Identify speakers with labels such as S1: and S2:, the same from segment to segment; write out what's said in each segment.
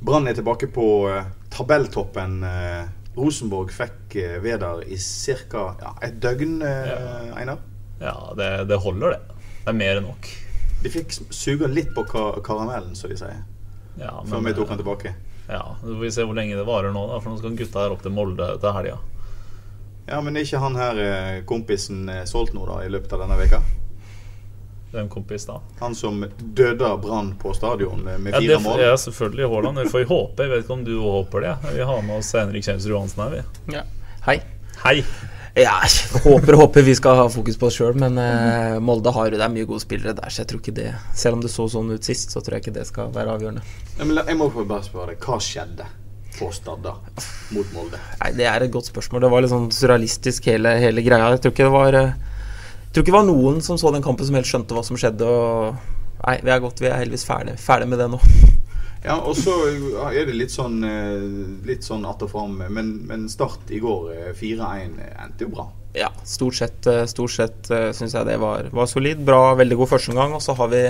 S1: Brann er tilbake på eh, tabelltoppen. Eh, Rosenborg fikk eh, Vedar i ca. Ja, et døgn, ja. Einar.
S2: Ja, det, det holder, det. Det er mer enn nok.
S1: De fikk suga litt på ka karamellen, som de sier,
S2: Ja,
S1: før vi tok den tilbake.
S2: Ja, Så får vi se hvor lenge det varer nå, da, for nå skal gutta her opp til Molde til helga.
S1: Ja, Men er ikke han her kompisen solgt nå, da, i løpet av denne veka?
S2: Hvem kompis da?
S1: Han som døde av brann på stadion med
S2: Ja,
S1: fire
S2: det,
S1: mål?
S2: ja, selvfølgelig Haaland. Vi får håpe. Jeg vet ikke om du håper det. Vi har med oss Henrik Kjemsrud Johansen her, vi.
S3: Ja. Hei.
S2: Hei!
S3: Ja, håper håper vi skal ha fokus på oss sjøl, men eh, Molde har jo det er mye gode spillere der, så jeg tror ikke det Selv om det så sånn ut sist, så tror jeg ikke det skal være avgjørende.
S1: Ja, men la- jeg må bare spørre deg, hva skjedde på Stadda mot Molde?
S3: Nei, Det er et godt spørsmål. Det var litt sånn surrealistisk hele, hele greia. Jeg tror ikke det var eh, tror ikke det var noen som så den kampen som helt skjønte hva som skjedde. Og Nei, vi er godt, vi er heldigvis ferdig, ferdig med det nå.
S1: Ja, og så er det litt sånn eh, Litt sånn att og fram. Men, men Start i går, eh, 4-1, endte jo bra.
S3: Ja, stort sett, eh, stort sett syns jeg det var, var solid. Bra, veldig god førsteomgang. Og så har vi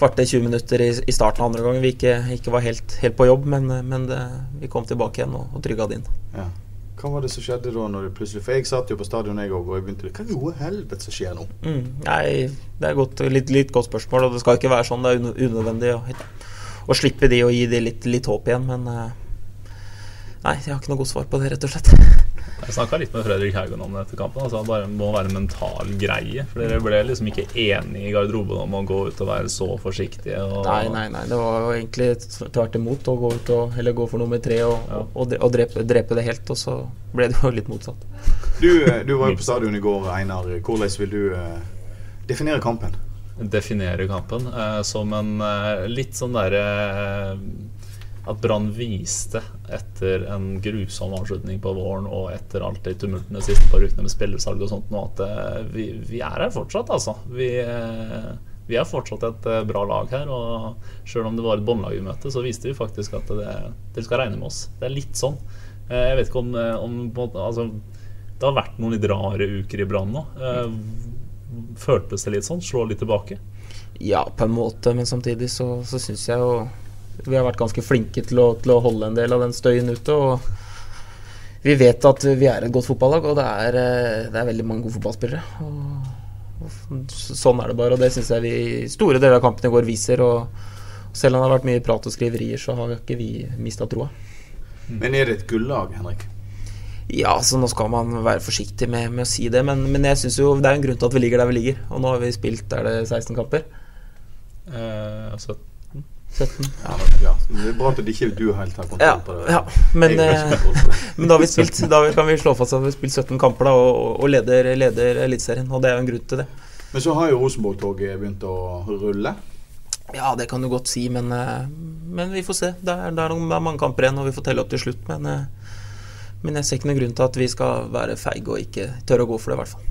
S3: kvarter 20 minutter i, i starten av andre gangen vi ikke, ikke var helt, helt på jobb, men, eh, men det, vi kom tilbake igjen og, og trygga det inn.
S1: Ja. Hva var det som skjedde da? når det plutselig For jeg satt jo på stadion jeg òg, og jeg begynte Hva i helvete som skjer nå?
S3: Mm, nei, det er godt, litt, litt godt spørsmål, og det skal ikke være sånn. Det er un- unødvendig å, å slippe de og gi de litt, litt håp igjen, men eh, Nei, jeg har ikke noe godt svar på det, rett og slett.
S2: Jeg snakka litt med Fredrik Haugen om det etter kampen. Altså, det bare må være en mental greie. For dere ble liksom ikke enige i garderoben om å gå ut og være så forsiktige. Og,
S3: Nei, nei, nei. Det var jo egentlig tvert imot å gå ut og Eller gå for nummer tre og,
S2: Ja.
S3: og, og drepe, drepe det helt, og så ble det jo litt motsatt.
S1: Du, eh, du var jo på stadion i går, Einar. Hvordan vil du uh, definere kampen?
S2: definere kampen uh, som en uh, litt sånn derre At Brann viste etter en grusom avslutning på våren og etter alt de tumultene siste par ukene med spillersalg og sånt nå, at eh, vi, vi er her fortsatt, altså. Vi, eh, vi er fortsatt et eh, bra lag her. Og sjøl om det var et båndlag vi møtte, så viste vi faktisk at det, dere skal regne med oss. Det er litt sånn. Jeg vet ikke om, om altså, Det har vært noen litt rare uker i Brann nå. Føltes det litt sånn? Slå litt tilbake?
S3: Ja, på en måte, men samtidig så, så syns jeg jo vi har vært ganske flinke til å, til å holde en del av den støyen ute. og Vi vet at vi er et godt fotballag, og det er, eh, det er veldig mange gode fotballspillere. Og, og sånn er det bare, og det syns jeg vi i store deler av kampen i går viser. og Selv om det har vært mye prat og skriverier, så har ikke vi mista troa.
S1: Men er det et gullag, Henrik?
S3: Ja, så nå skal man være forsiktig med, med å si det, men, men jeg synes jo det er en grunn til at vi ligger der vi ligger. Og nå har vi spilt er det 16 kamper.
S2: Eh, så
S3: 17.
S1: Ja, ja. Det er bra at ikke du helt har kontroll
S3: Ja,
S1: på det.
S3: ja, men, eh,
S1: det.
S3: men da har vi spilt Da kan vi slå fast at vi har spilt 17 kamper da, og, og leder, leder Eliteserien. Og det er jo en grunn til det.
S1: Men så har jo Rosenborg-toget begynt å rulle.
S3: Ja, det kan du godt si, men, eh, men vi får se. Det er, det er det er mange kamper igjen, og vi får telle opp til slutt. Men, eh, men jeg ser ikke noen grunn til at vi skal være feige og ikke tørre å gå for det, i hvert fall.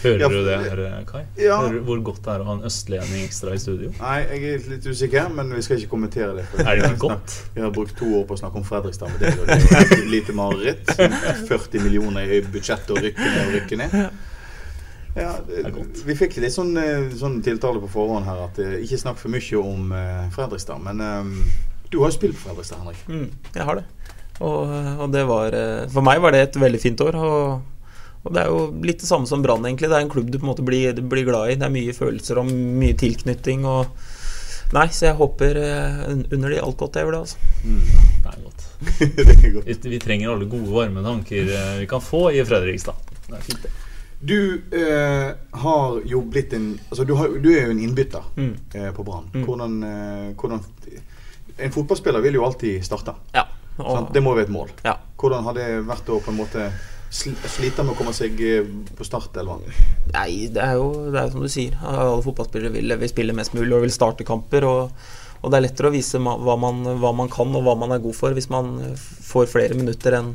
S2: Hører
S1: Ja,
S2: du det her, Kai?
S1: Ja.
S2: Hører hvor godt det er å ha en østlending ekstra i studio?
S1: Nei, jeg er litt usikker, men vi skal ikke kommentere det.
S2: Er det ikke godt?
S1: Vi har brukt to år på å snakke om Fredrikstad, men det er jo det er jo et lite mareritt. 40 millioner i budsjettet og rykke ned og rykke ned. Ja, det, vi fikk litt sånn, eh, sånn tiltale på forhånd her at eh, ikke snakk for mye om eh, Fredrikstad. Men um, du har jo spilt på Fredrikstad, Henrik.
S3: Mm, jeg har det. Og, og det var eh, For meg var det et veldig fint år. Og, og det er jo litt det samme som Brann, egentlig. Det er en klubb du på en måte blir, du blir glad i. Det er mye følelser og mye tilknytning. Og Nei, så jeg håper eh, under de alt godt jeg gjør det, altså.
S2: Det er godt.
S1: det er godt.
S2: Vi, vi trenger alle gode, varme tanker eh, vi kan få i Fredrikstad. Det er fint, det.
S1: Du eh, har jo blitt en Altså, du, har, du er jo en innbytter
S3: Mm.
S1: eh, på Brann.
S3: Mm.
S1: Hvordan, eh, hvordan En fotballspiller vil jo alltid starte.
S3: Ja. Og,
S1: Det må være et mål.
S3: ja.
S1: Hvordan har det vært å på en måte sl slite med å komme seg eh, på startelveren?
S3: Nei, det er jo det er som du sier. Alle fotballspillere vil, vil spille mest mulig og vil starte kamper. Og, og det er lettere å vise hva man, hva man kan og hva man er god for, hvis man eh, får flere minutter enn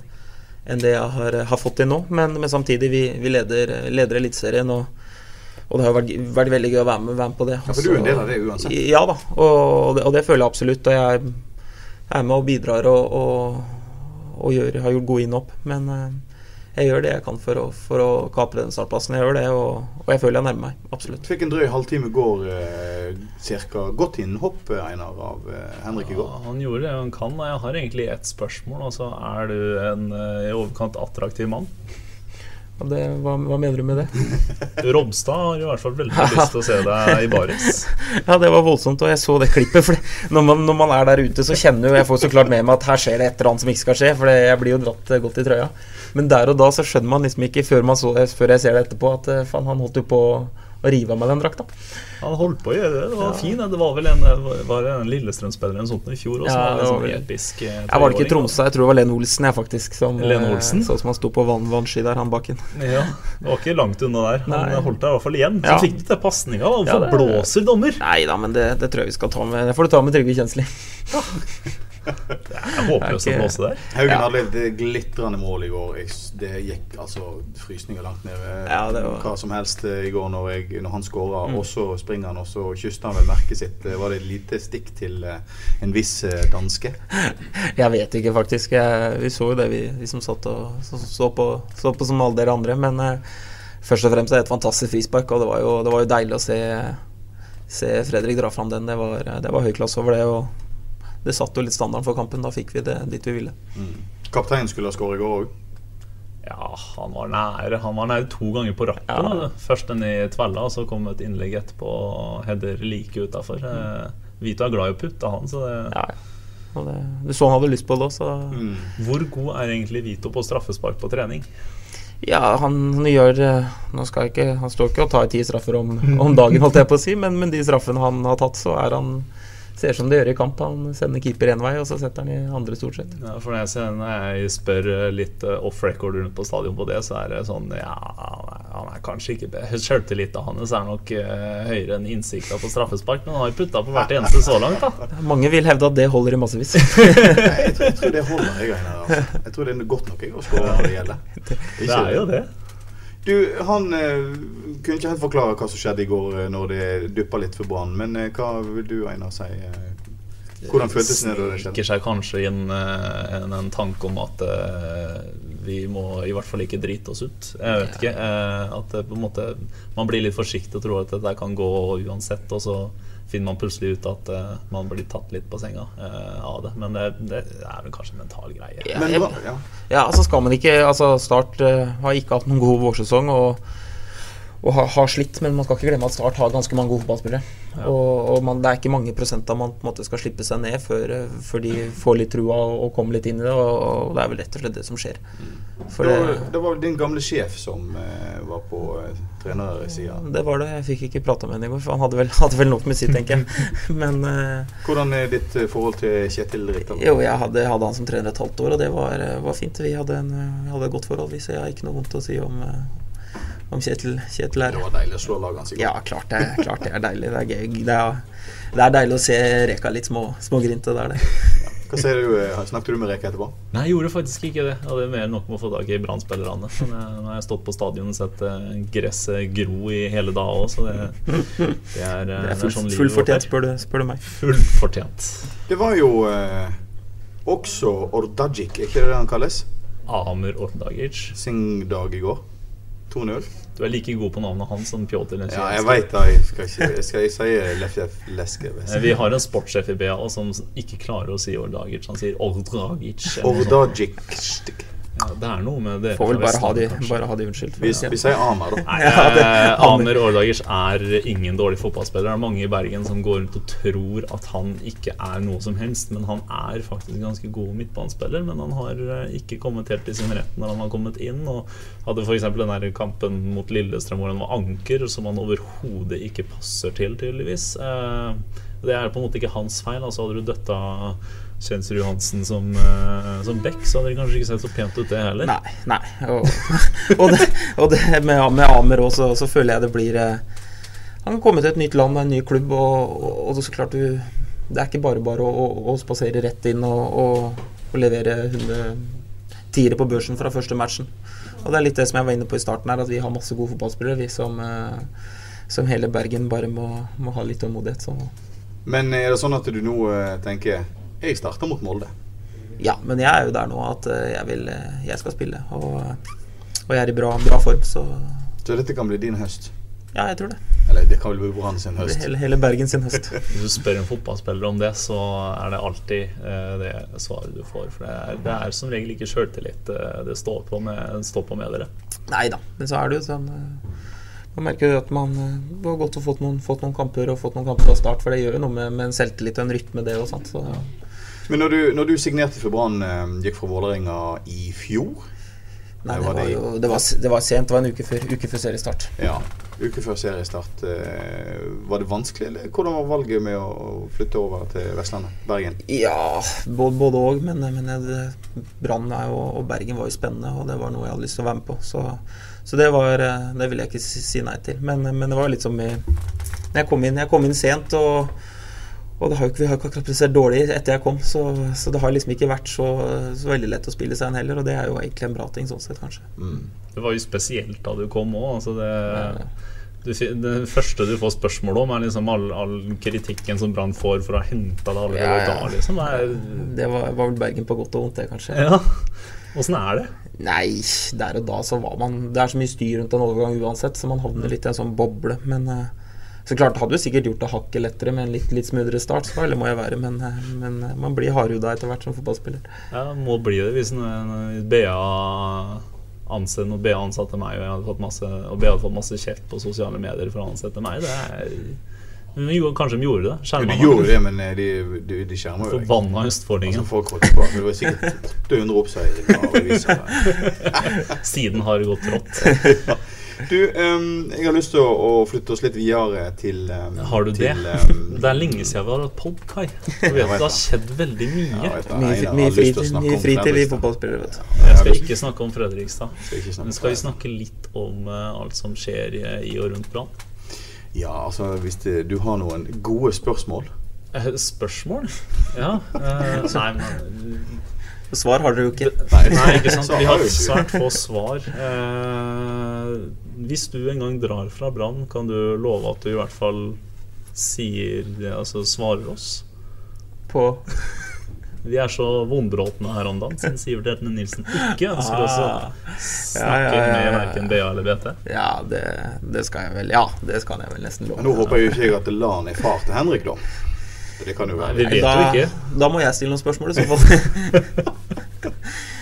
S3: enn det jeg har, har fått til nå. Men, men samtidig, vi, vi leder, leder Eliteserien, og, og det har vært, vært veldig gøy å være med, være med på det.
S1: Ja, for du er en del av det uansett.
S3: Ja da, og det, og det føler jeg absolutt. Og jeg er med og bidrar og, og, og gjør, har gjort gode innhopp. Men eh, jeg gjør det jeg kan for å, for å kapre den startplassen. Jeg gjør det, og, og jeg føler jeg nærmer meg. Absolutt.
S1: Du fikk en drøy halvtime går, eh, cirka. Godt innhopp, eh, Einar, av eh, Henrik i går.
S2: Ja, han gjorde det han kan. Jeg har egentlig ett spørsmål. Altså, er du en eh, i overkant attraktiv mann?
S3: Det, hva, hva mener du med det?
S2: Robstad har i hvert fall veldig lyst til å se deg i baris.
S3: Ja, det var voldsomt, og jeg så det klippet. For når man, når man er der ute, så kjenner jo jeg får så klart med meg at her skjer det et eller annet som ikke skal skje. For jeg blir jo dratt eh, godt i trøya. Men der og da så skjønner man liksom ikke, før, man så, før jeg ser det etterpå, at eh, faen, han holdt jo på å rive av meg den drakta.
S2: Han holdt på å gjøre det. Det var fin. Det var vel en, var en Lillestrøm-spiller en sånt i fjor også.
S3: Ja,
S2: det var liksom
S3: var
S2: episk eh,
S3: Jeg var det ikke i Tromsø, jeg tror det var Len Olsen jeg faktisk. Som,
S2: Len
S3: eh,
S2: Olsen?
S3: Så som han sto på vann, vannski der, han baken.
S2: Ja, det var ikke langt unna der. Han
S3: Nei.
S2: holdt deg i hvert fall igjen. Så
S3: Ja.
S2: fikk du til pasninga. Hvorfor
S3: Ja, det-
S2: blåser dommer?
S3: Nei da, men det, det tror jeg vi skal ta med Det får du ta med Trygve Kjensli.
S2: Det er håpløst å blåse der.
S1: Haugen hadde et glitrende mål i går. Det gikk altså frysninger langt ned. eh,
S3: Ja, det var-
S1: Hva som helst eh, i går når, jeg, når han skåra.
S3: Mm.
S1: Og så springer han, og så kysser han vel merket sitt. Eh, Var det et lite stikk til en viss danske?
S3: Jeg vet ikke, faktisk. Jeg, vi så jo det, vi, vi som satt og så, så, på, så på som alle dere andre. Men eh, først og fremst er det et fantastisk frispark, og det var jo, det var jo deilig å se, se Fredrik dra fram den. Det var, det var høy klasse over det. og det satte jo litt standarden for kampen. Da fikk vi det dit vi ville.
S1: Kapteinen skulle ha skåret i går òg.
S2: Ja, han var nære. Han var nære to ganger på rappen.
S3: Ja.
S2: Først den i tvella, og så kom et innlegg etterpå header like utafor. Mm. Vito er glad i å putte, han. Så det,
S3: Ja, ja. Og det, du så han hadde lyst på det òg,
S1: Mm.
S2: Hvor god er egentlig Vito på straffespark på trening?
S3: Ja, han, han gjør eh, Nå skal jeg ikke Han står ikke og tar ti straffer om, om dagen, holdt jeg på å si, men, men de straffene han har tatt, så er han Ser som det gjør i kamp. Han sender keeper én vei, og så setter han i andre, stort sett.
S2: Ja, for når jeg, ser, når jeg spør eh, litt eh, off record rundt på stadion på det, så er det sånn Ja, han er, han kanskje ikke Selvtilliten hans er nok eh, høyere enn innsikta på straffespark, men han har jo putta på hvert eneste så langt, da.
S3: Mange vil hevde at det holder i massevis.
S1: Nei, jeg, tror, jeg tror det holder. Jeg, altså. jeg tror det er godt nok jeg, å skåre når det gjelder.
S2: Det er jo det.
S1: Du, han kunne ikke helt forklare hva som skjedde i går eh, når det duppa litt for Brann. Men eh, hva vil du, Einar, si? eh, hvordan føltes det da det skjedde?
S2: Sniker seg kanskje inn en, en tanke om at vi må i hvert fall ikke drite oss ut. Jeg vet ikke. eh, at det på en måte man blir litt forsiktig og tror at dette kan gå uansett, og så finner man plutselig ut at man blir tatt litt på senga av det. Men det, det er vel kanskje en mental greie.
S3: Ja,
S1: ja.
S3: Ja, altså skal man ikke Altså Start har ikke hatt noen god vårsesong og, og har, har slitt, men man skal ikke glemme at Start har ganske mange gode fotballspillere. Og, og man, det er ikke mange prosenter man på en måte skal slippe seg ned før, eh, før de får litt trua og, og kommer litt inn i det, og, og det er vel rett og slett det som skjer. For
S1: Det var,
S3: det,
S1: var vel din gamle sjef som eh, var på eh, trenersida.
S3: det var det. Jeg fikk ikke prata med henne i går, for han hadde vel, hadde vel nok med sitt, tenker jeg. Men eh,
S1: Hvordan er ditt eh, forhold til Kjetil Rekdal?
S3: jo, jeg hadde, hadde han som trener et halvt år, og det var, eh, var fint. Vi hadde, en, hadde et godt forhold, så jeg har ikke noe vondt å si om, om Kjetil, Kjetil
S1: Det var deilig å slå lagene sine.
S3: Ja, klart det, klart det er deilig. Det er gøy. Det er, det er deilig å se Reka litt små, smågrinte der, det.
S1: Hva sier du? eh, Snakket du med Reka etterpå?
S2: Nei, jeg gjorde faktisk ikke det. Jeg hadde mer enn nok med å få tak i Brann-spillerne. Eh, Nå har jeg stått på stadion og sett eh, gresset gro i hele dag òg, så det, det er,
S3: Det er
S2: sånn
S3: full fortjent, spør du, spør du meg.
S2: Full fortjent.
S1: Det var jo eh, også Ordagic, er ikke det det han kalles?
S2: Amur Ordagic.
S1: Sin dag i går. 2-0.
S2: Du er like god på navnet hans som Pjotr
S1: Ja, jeg veit det. Jeg skal ikke jeg skal si Lefjev Leskev.
S2: Eh, Vi har en sportssjef i BA som ikke klarer å si Ordagic. Han sier sånt.
S1: Ordagic.
S2: Ja, det er noe med det.
S3: Får vel bare ha de, bare ha de unnskyldt.
S1: Vi, vi sier Aner, da.
S2: Nei,
S3: Ja, det-
S2: eh, Amer er ingen dårlig fotballspiller. Det er mange i Bergen som går rundt og tror at han ikke er noe som helst, men han er faktisk en ganske god midtbanespiller. Men han har eh, ikke kommet helt i sin rett når han har kommet inn. Og hadde f.eks. den der kampen mot Lillestrøm hvor han var anker, som han overhodet ikke passer til, tydeligvis. Eh, Det er på en måte ikke hans feil. Altså Hadde du døtta Kjensrud Johansen som, eh, som back, så hadde det kanskje ikke sett så pent ut, det heller.
S3: Nei. nei. Og, og, det, og det med, med Amer òg, så, så føler jeg det blir eh, Han kan komme til et nytt land og en ny klubb, og, og, og så klart du det er ikke bare bare å, å, å spasere rett inn og, og, og levere 100 tiere på børsen fra første matchen. Og det er litt det som jeg var inne på i starten her, at vi har masse gode fotballspillere, vi som, eh, som hele Bergen bare må, må ha litt tålmodighet.
S1: Men er det sånn at du nå tenker Jeg starter mot Molde.
S3: Ja, men jeg er jo der nå at eh, jeg, vil, eh, jeg skal spille. Og, og jeg er i bra, bra form, så
S1: Så dette kan bli din høst?
S3: ja, jeg tror det.
S1: Eller det kan vel bli Brann sin høst?
S3: Hele, hele Bergen sin høst.
S2: Hvis du spør en fotballspiller om det, så er det alltid uh, det svaret du får. For det er, det er som regel ikke sjøltillit uh, det står på med, står på med dere.
S3: Nei da, men så er det jo sånn uh, Man merker jo at man har godt å fått noen, fått noen kamper og fått noen kamper fra start, for det gjør jo noe med, med en selvtillit og en rytme, det og sånt. Så,
S1: Men når du, når du signerte for Brann, eh, gikk fra Vålerenga i fjor
S3: nei,
S1: Det var det-
S3: jo det var, det var sent. Det var en uke før, uke før seriestart.
S1: Ja, uke før seriestart. eh, Var det vanskelig, eller hvordan var valget med å flytte over til Vestlandet? Bergen?
S3: Ja, både, både og, men, men Brann og Bergen var jo spennende, og det var noe jeg hadde lyst til å være med på. Så, så det var eh, Det ville jeg ikke si, si nei til. Men, men det var litt som i jeg kom inn, jeg kom inn sent, og, og det har jo ikke, vi har jo ikke akkurat prestert dårlig etter jeg kom, så, så det har liksom ikke vært så, så veldig lett å spille seg inn heller, og det er jo egentlig en bra ting sånn sett, kanskje.
S2: Det var jo spesielt da du kom òg. Altså det, du, det første du får spørsmål om, er liksom all, all kritikken som Brann får for å ha henta deg allerede
S3: Ja, ja.
S2: da. Liksom. Det er,
S3: Det var, var vel Bergen på godt og vondt, det, kanskje.
S2: ja. Åssen er det?
S3: Nei, der og da så var man Det er så mye styr rundt en overgang uansett, så man havner litt i en sånn boble. Men eh, så klart, hadde jo sikkert gjort det hakket lettere med en litt, litt smoothere start, så ærlig må jeg være, men, eh, men eh, man blir hardhuda etter hvert som fotballspiller.
S2: Ja, må bli det hvis BA ansatte, når BA ansatte meg, og jeg hadde fått masse, og BA hadde fått masse kjeft på sosiale medier for å ansette meg. Det er jo, Kanskje de gjorde det? Skjerma
S1: de gjorde det, men eh, de, de, de skjermer jo.
S2: Forbanna
S1: Altså,
S2: østfoldingen.
S1: folk holdt på. Det var sikkert 800 oppseiere.
S2: Siden har det gått rått.
S1: Du, um, jeg har lyst til å, å flytte oss litt videre til um,
S2: Har du det?
S1: til, ehm,
S2: Det er lenge siden vi har hatt pod, Kai. Vet det har skjedd veldig mye.
S1: ja,
S3: Mye, fritid, vi fotballspillere, vet du.
S2: Jeg skal ikke snakke om Fredrikstad.
S1: Skal
S2: Men skal vi snakke litt om uh, alt som skjer i, i og rundt Brann?
S1: Ja, altså hvis det, du har noen gode spørsmål
S2: Eh, Spørsmål? Ja. Uh, nei, men
S3: Svar har dere jo ikke.
S2: Nei, ikke sant. Vi
S1: har
S2: svært få svar. Eh, hvis du en gang drar fra Brann, kan du love at du i hvert fall sier Altså svarer oss?
S3: På
S2: Vi er så vonbråtne her om dagen, siden Sivert Hetne Nilsen ikke ønsker oss å
S3: Ah.
S2: snakke
S3: Ja, ja, ja,
S2: med verken BA eller BT.
S3: Ja, det, det skal jeg vel Ja, det skal jeg vel nesten love.
S1: Men Nå håper jeg jo ikke jeg at LAN er far til Henrik, da. Det kan jo
S2: Nei,
S1: være
S2: vi vet
S3: da,
S2: jo ikke.
S3: da må jeg stille noen spørsmål i så fall.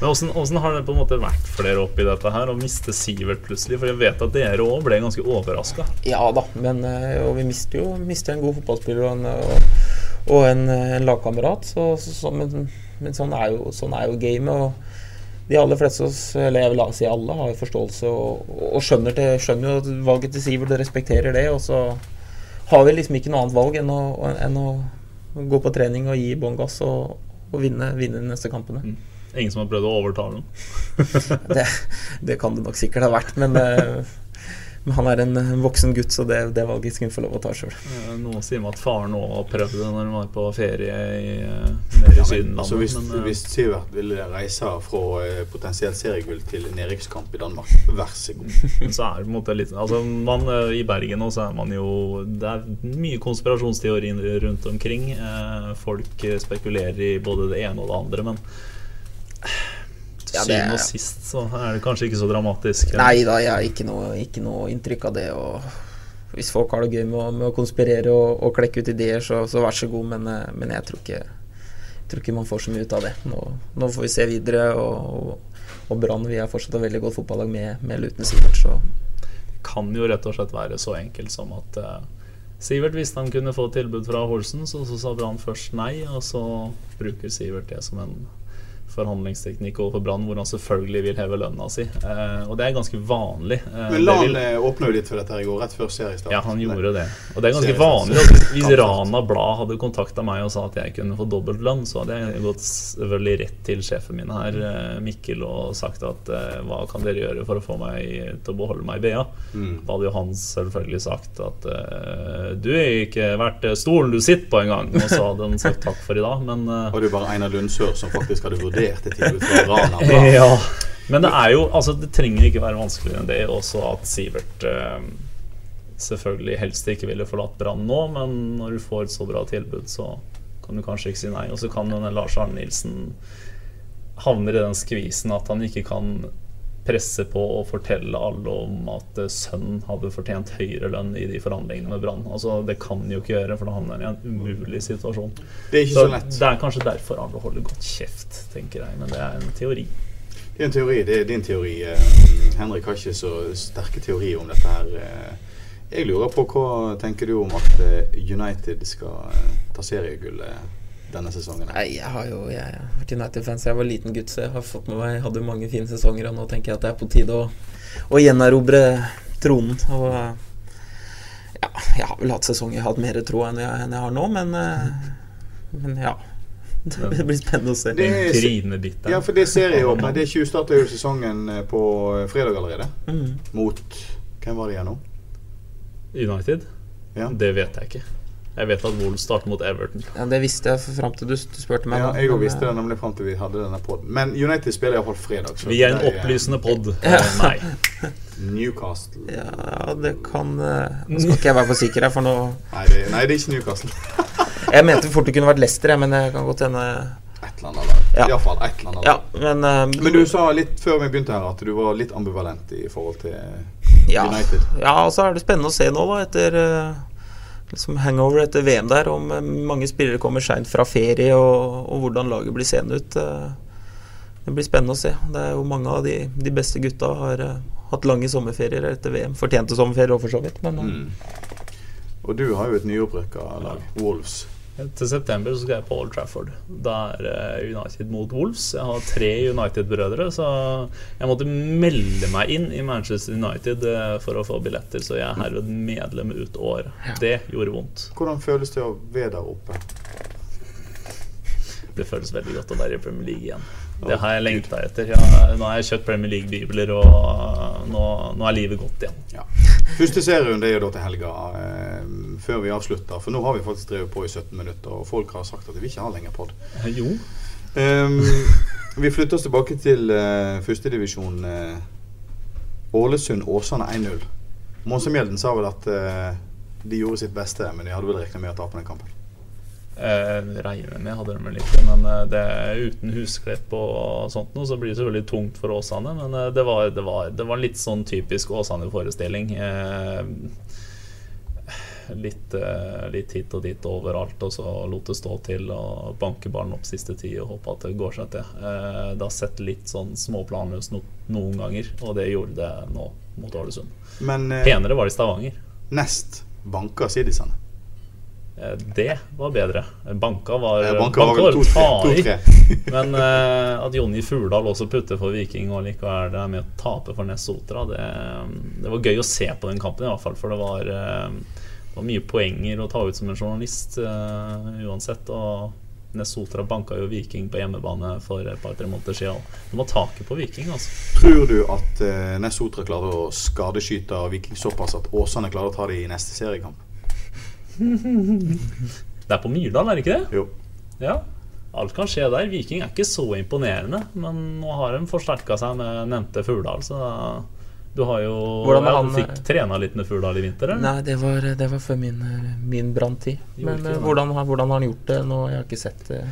S2: Men hvordan, hvordan, har det på en måte vært for dere oppi dette her, å miste Sivert plutselig? For jeg vet at dere òg ble ganske overraska.
S3: Ja da, men eh, vi mister jo mister en god fotballspiller og en, og, en, eh, en lagkamerat. Så, så, så, men men sånn, er jo, sånn er jo gamet. Og de aller fleste, eller jeg vil si alle, har jo forståelse og, og skjønner, til, skjønner jo valget til Sivert og respekterer det. Og så har vi liksom ikke noe annet valg enn å, enn å gå på trening og gi bånn gass og, og vinne, vinne de neste kampene.
S2: Ingen som har prøvd å overtale ham.
S3: Det, det kan det nok sikkert ha vært, men, eh, men han er en, en voksen gutt, så det, det valget skal han få lov å ta sjøl.
S2: Eh, Noen sier meg at faren òg prøvde det når han var på ferie i, eh, nede i Sydenlandet.
S1: altså, hvis,
S2: men, eh,
S1: hvis Sivert ville reise fra eh, potensielt seriegull til nedrykkskamp i Danmark, vær så god.
S2: Så er det på en måte litt Altså man eh, I Bergen nå er man jo Det er mye konspirasjonsteori rundt omkring. Eh, folk eh, spekulerer i både det ene og det andre, men
S3: Ja, det
S2: syvende og sist så er det kanskje ikke så dramatisk.
S3: Nei da, jeg har ikke noe, ikke noe inntrykk av det. Og hvis folk har det gøy med å, med å konspirere og, og klekke ut ideer, så, så vær så god, men, eh, men jeg tror ikke, jeg tror ikke man får så mye ut av det. Nå, nå får vi se videre, og, og, og Brann vil er fortsatt et veldig godt fotballag med, med eller uten Sivert, så
S2: kan jo rett og slett være så enkelt som at eh, Sivert visste han kunne få tilbud fra Holsen, så, så sa Brann først nei, og så bruker Sivert det som en forhandlingsteknikk overfor Brann hvor han selvfølgelig vil heve lønna si. Eh, og det er ganske vanlig. Eh,
S1: Men Lan
S2: vil-
S1: eh, åpna jo litt for dette her i går, rett før seriestart.
S2: ja, han gjorde det. Og det er ganske vanlig. Hvis, hvis Rana Blad hadde kontakta meg og sa at jeg kunne få dobbelt lønn, så hadde jeg gått selvfølgelig rett til sjefen min her, eh, Mikkel, og sagt at eh, hva kan dere gjøre for å få meg til å beholde meg i BA?
S1: Mm.
S2: Da hadde jo han selvfølgelig sagt at eh, du er ikke verdt eh, stolen du sitter på engang. Og så hadde han sagt takk for i dag, men
S1: Og det er bare Einar Lundsør som faktisk hadde vurdert et tilbud fra Rana.
S2: Ja. Men det er jo Altså, det trenger ikke være vanskeligere enn det også at Sivert eh, selvfølgelig helst ikke ville forlatt Brann nå, men når du får et så bra tilbud, så kan du kanskje ikke si nei. Og så kan denne Lars Arne Nilsen havner i den skvisen at han ikke kan presse på og fortelle alle om at eh, sønnen hadde fortjent høyere lønn i de forhandlingene med Brann. Altså, det kan de jo ikke gjøre, for da havner han i en umulig situasjon.
S1: Det er ikke
S2: Så
S1: så lett.
S2: det er kanskje derfor alle holder godt kjeft, tenker jeg. Men det er en teori.
S1: Det er en teori. Det er din teori. eh, Henrik har ikke så sterke teorier om dette her. eh. Jeg lurer på hva tenker du om at United skal ta seriegullet denne sesongen?
S3: Nei, jeg har jo jeg har vært United-fans jeg var liten gutt, så jeg har fått med meg hadde mange fine sesonger, og nå tenker jeg at det er på tide å, å gjenerobre tronen. Og ja, jeg har vel hatt sesonger jeg har hatt mer tro enn jeg, enn jeg har nå, men, eh, men ja. Det blir spennende å se.
S1: Det er-. Ja, for det er jo. Det tjuvstarta jo sesongen eh, på fredag allerede.
S3: Mm.
S1: Mot Hvem var det igjen nå?
S2: United?
S1: Ja.
S2: Det vet jeg ikke. Jeg vet at Wolves starter mot Everton.
S3: Ja, det visste jeg fram til du, du spurte meg.
S1: Ja, jeg òg
S3: men,
S1: visste det
S3: eh,
S1: nemlig fram til vi hadde denne podden. Men United spiller iallfall fredag. så
S2: Vi er en
S1: det
S2: opplysende pod. Eh, Nei.
S1: Newcastle
S3: Ja, det kan eh, Nå skal ikke jeg være for sikker her, for nå
S1: Nei, det, nei, det er ikke Newcastle.
S3: Jeg mente fort det kunne vært Leicester, men jeg kan godt hende
S1: Et eller annet lag.
S3: Ja.
S1: Iallfall et eller annet
S3: Ja, men uh,
S1: Men du sa litt før vi begynte her at du var litt ambivalent i forhold til
S3: ja,
S1: United.
S3: Ja, og så er det spennende å se nå, da, etter eh, liksom hangover etter VM der, om eh, mange spillere kommer seint fra ferie, og, og hvordan laget blir seende ut. eh. Det blir spennende å se. Det er jo Mange av de, de beste gutta har eh, hatt lange sommerferier etter VM. Fortjente sommerferier òg, for så vidt. Men
S1: Mm. Og du har jo et nyopprykka lag, Wolves.
S2: Til september så skal jeg på Old Trafford. Da er United mot Wolves. Jeg har tre United-brødre, så jeg måtte melde meg inn i Manchester United eh, for å få billetter, så jeg er herved medlem ut året. Det gjorde vondt.
S1: Hvordan føles det å være der oppe?
S2: Det føles veldig godt å være i Premier League igjen. Det har jeg lengta etter. Ja, nå har jeg kjøpt Premier League-bibler, og nå, nå er livet godt igjen.
S1: Ja. Første serierunde er jo da til helga, eh, før vi avslutter. For nå har vi faktisk drevet på i 17 minutter, og folk har sagt at de vil ikke ha lenger pod.
S2: Eh, Jo.
S1: Um, vi flytter oss tilbake til uh, førstedivisjon. Uh, Ålesund-Åsane 1-0. Monsemjelden sa vel at uh, de gjorde sitt beste, men de hadde vel regna med å tape den kampen.
S2: Uh, regner med hadde de vel ikke, men uh, det uten husklepp og sånt noe, så blir det selvfølgelig tungt for Åsane. Men eh, det, var, det, var, det var litt sånn typisk Åsane-forestilling. Eh, litt, eh, litt hit og dit overalt, og så lot det stå til og banke ballen opp siste tid og håpe at det går seg til. Eh, det har sett litt sånn småplanløst no noen ganger, og det gjorde det nå mot Ålesund.
S1: Men eh,
S2: Penere var det i Stavanger.
S1: nest banka Siddisene.
S2: Eh, Det var bedre. Banka var,
S1: Eh, Banka var vel
S2: å ta i.
S1: 2-3.
S2: Men eh, at Jonny Furdal også putter for Viking og likevel er med å tape for Ness Sotra, det, det var gøy å se på den kampen, i hvert fall. For det var, eh, det var mye poenger å ta ut som en journalist uh, uansett. Og Nesotra Sotra banka jo Viking på hjemmebane for et par-tre måneder siden. De har taket på Viking, altså.
S1: Tror du at uh, Nesotra klarer å skadeskyte Viking såpass at Åsane klarer å ta det i neste seriekamp?
S2: Det er på Myrdal, er det ikke det?
S1: Jo.
S2: Ja. Alt kan skje der. Viking er ikke så imponerende, men nå har de forsterka seg med nevnte Furdal, så du har jo
S3: Hvordan
S2: ja, du fikk trena litt med fugl i vinter, eller?
S3: Nei, det var, det var før min, min branntid. Men eh, hvordan, har- hvordan har han gjort det nå? Jeg har ikke sett det.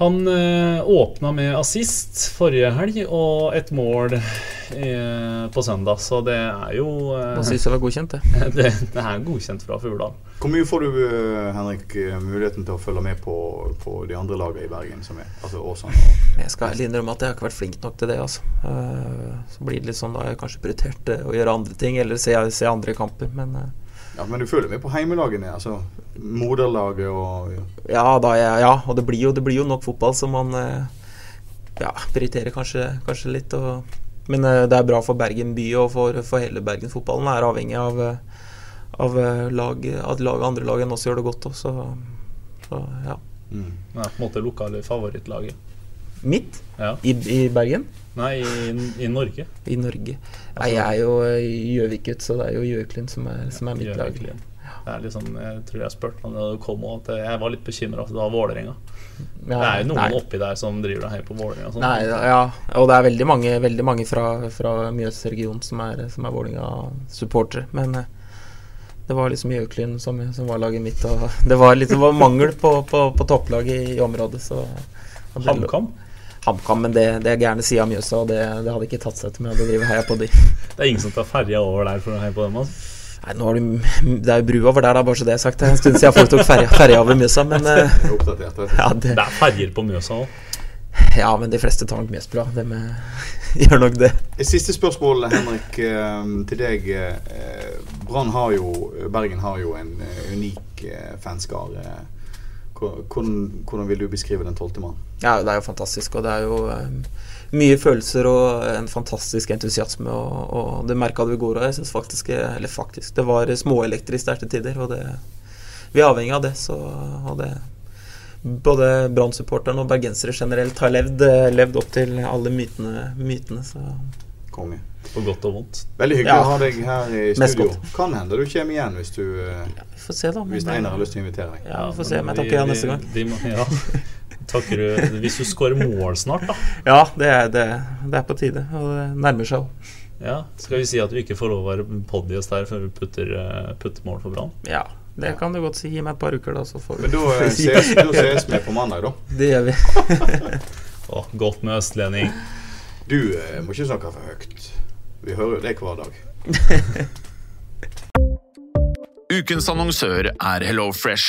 S2: Han eh, åpna med assist forrige helg og et mål eh, på søndag, så det er jo eh,
S3: Assist sies godkjent, det.
S2: det, det er godkjent fra Furdal.
S1: Hvor mye får du, eh, Henrik, eh, muligheten til å følge med på, på de andre lagene i Bergen, som er altså Åsane? og-
S3: Jeg skal ærlig innrømme at jeg har ikke vært flink nok til det. Altså. Eh, Så blir det litt sånn da har jeg kanskje prioritert å gjøre andre ting, eller se, se andre kamper. Men eh,
S1: Ja, men du føler med på heimelagene, altså moderlaget og
S3: ja, da, ja, ja og det blir, jo, det blir jo nok fotball, så man eh, ja, prioriterer kanskje, kanskje litt. Og, men eh, det er bra for Bergen by og for, for hele Bergensfotballen. Er avhengig av, eh, av lag, at lag, andre lag enn oss gjør det godt òg, så, så, ja.
S2: Mm. Det er på en måte lokale favorittlaget.
S3: Mitt?
S2: Ja.
S3: I, I, Bergen?
S2: Nei, i, i, Norge.
S3: I Norge. Nei, jeg er jo Gjøvik-gutt, så det er jo Gjøklund som, som, er mitt lag.
S2: Det er liksom, jeg tror jeg spurte om det kom at jeg var litt bekymra at det var Vålerenga. Det er jo noen nei. oppi der som driver deg helt på Vålerenga.
S3: Sånn. Nei, ja, og det er veldig mange, veldig mange fra, fra Mjøsregionen som er, som er Vålerenga-supportere. Men eh, det var liksom Gjøklund som, som, var laget mitt. Og det var, litt, det var mangel på, på, på topplaget i, i, området. Så
S2: HamKam?
S3: HamKam, men det, det er gærne sida av Mjøsa, og det, det, hadde ikke tatt seg til med å drive heia på de.
S2: Det er ingen som tar ferja over der for å heie på dem? Altså.
S3: Nei, nå har du, Det er jo bru over der, da, bare så det er sagt. Det er en stund siden folk tok ferja, ferja over Mjøsa, men uh,
S2: ja, det, det er ferjer på Mjøsa òg?
S3: Ja, men de fleste tar nok Mjøsbrua. De gjør nok det.
S1: Siste spørsmål, Henrik, eh, til deg. Eh, Brann har jo Bergen har jo en unik fanskare. Hvordan, hvordan, vil du beskrive den tolvte mann?
S3: Ja, det er jo fantastisk. Og det er jo mye følelser og en fantastisk entusiasme. Og, og det merka du i går òg. Jeg syns faktisk Eller faktisk, det var småelektrisk der til tider. Og det, vi er avhengig av det. Så, og det både Brann-supporterne og bergensere generelt har levd, levd opp til alle mytene. mytene så.
S1: Konge.
S2: På godt og vondt.
S1: Veldig hyggelig ja. å ha deg her i studio. Kan hende du kommer igjen hvis du ja,
S3: vi får se da
S1: Hvis Einar har lyst til å invitere deg.
S3: Ja, vi får se om jeg takker ja neste gang.
S2: De, de, ja. Takker du Hvis du skårer mål snart, da?
S3: Ja, det er, det, det er på tide. Og det nærmer seg òg.
S2: Ja, Skal vi si at du ikke får lov å være podiest her før du putter, eh, putter mål for Brann?
S3: Ja, det kan du godt si. Gi meg et par uker, da, så får
S1: vi Men da eh, ses, da ses vi på mandag, da.
S3: Det gjør vi.
S2: Å, godt med østlending.
S1: Du eh, må ikke snakke for høyt. Vi hører jo det hver dag.
S4: Ukens annonsør er Hello Fresh.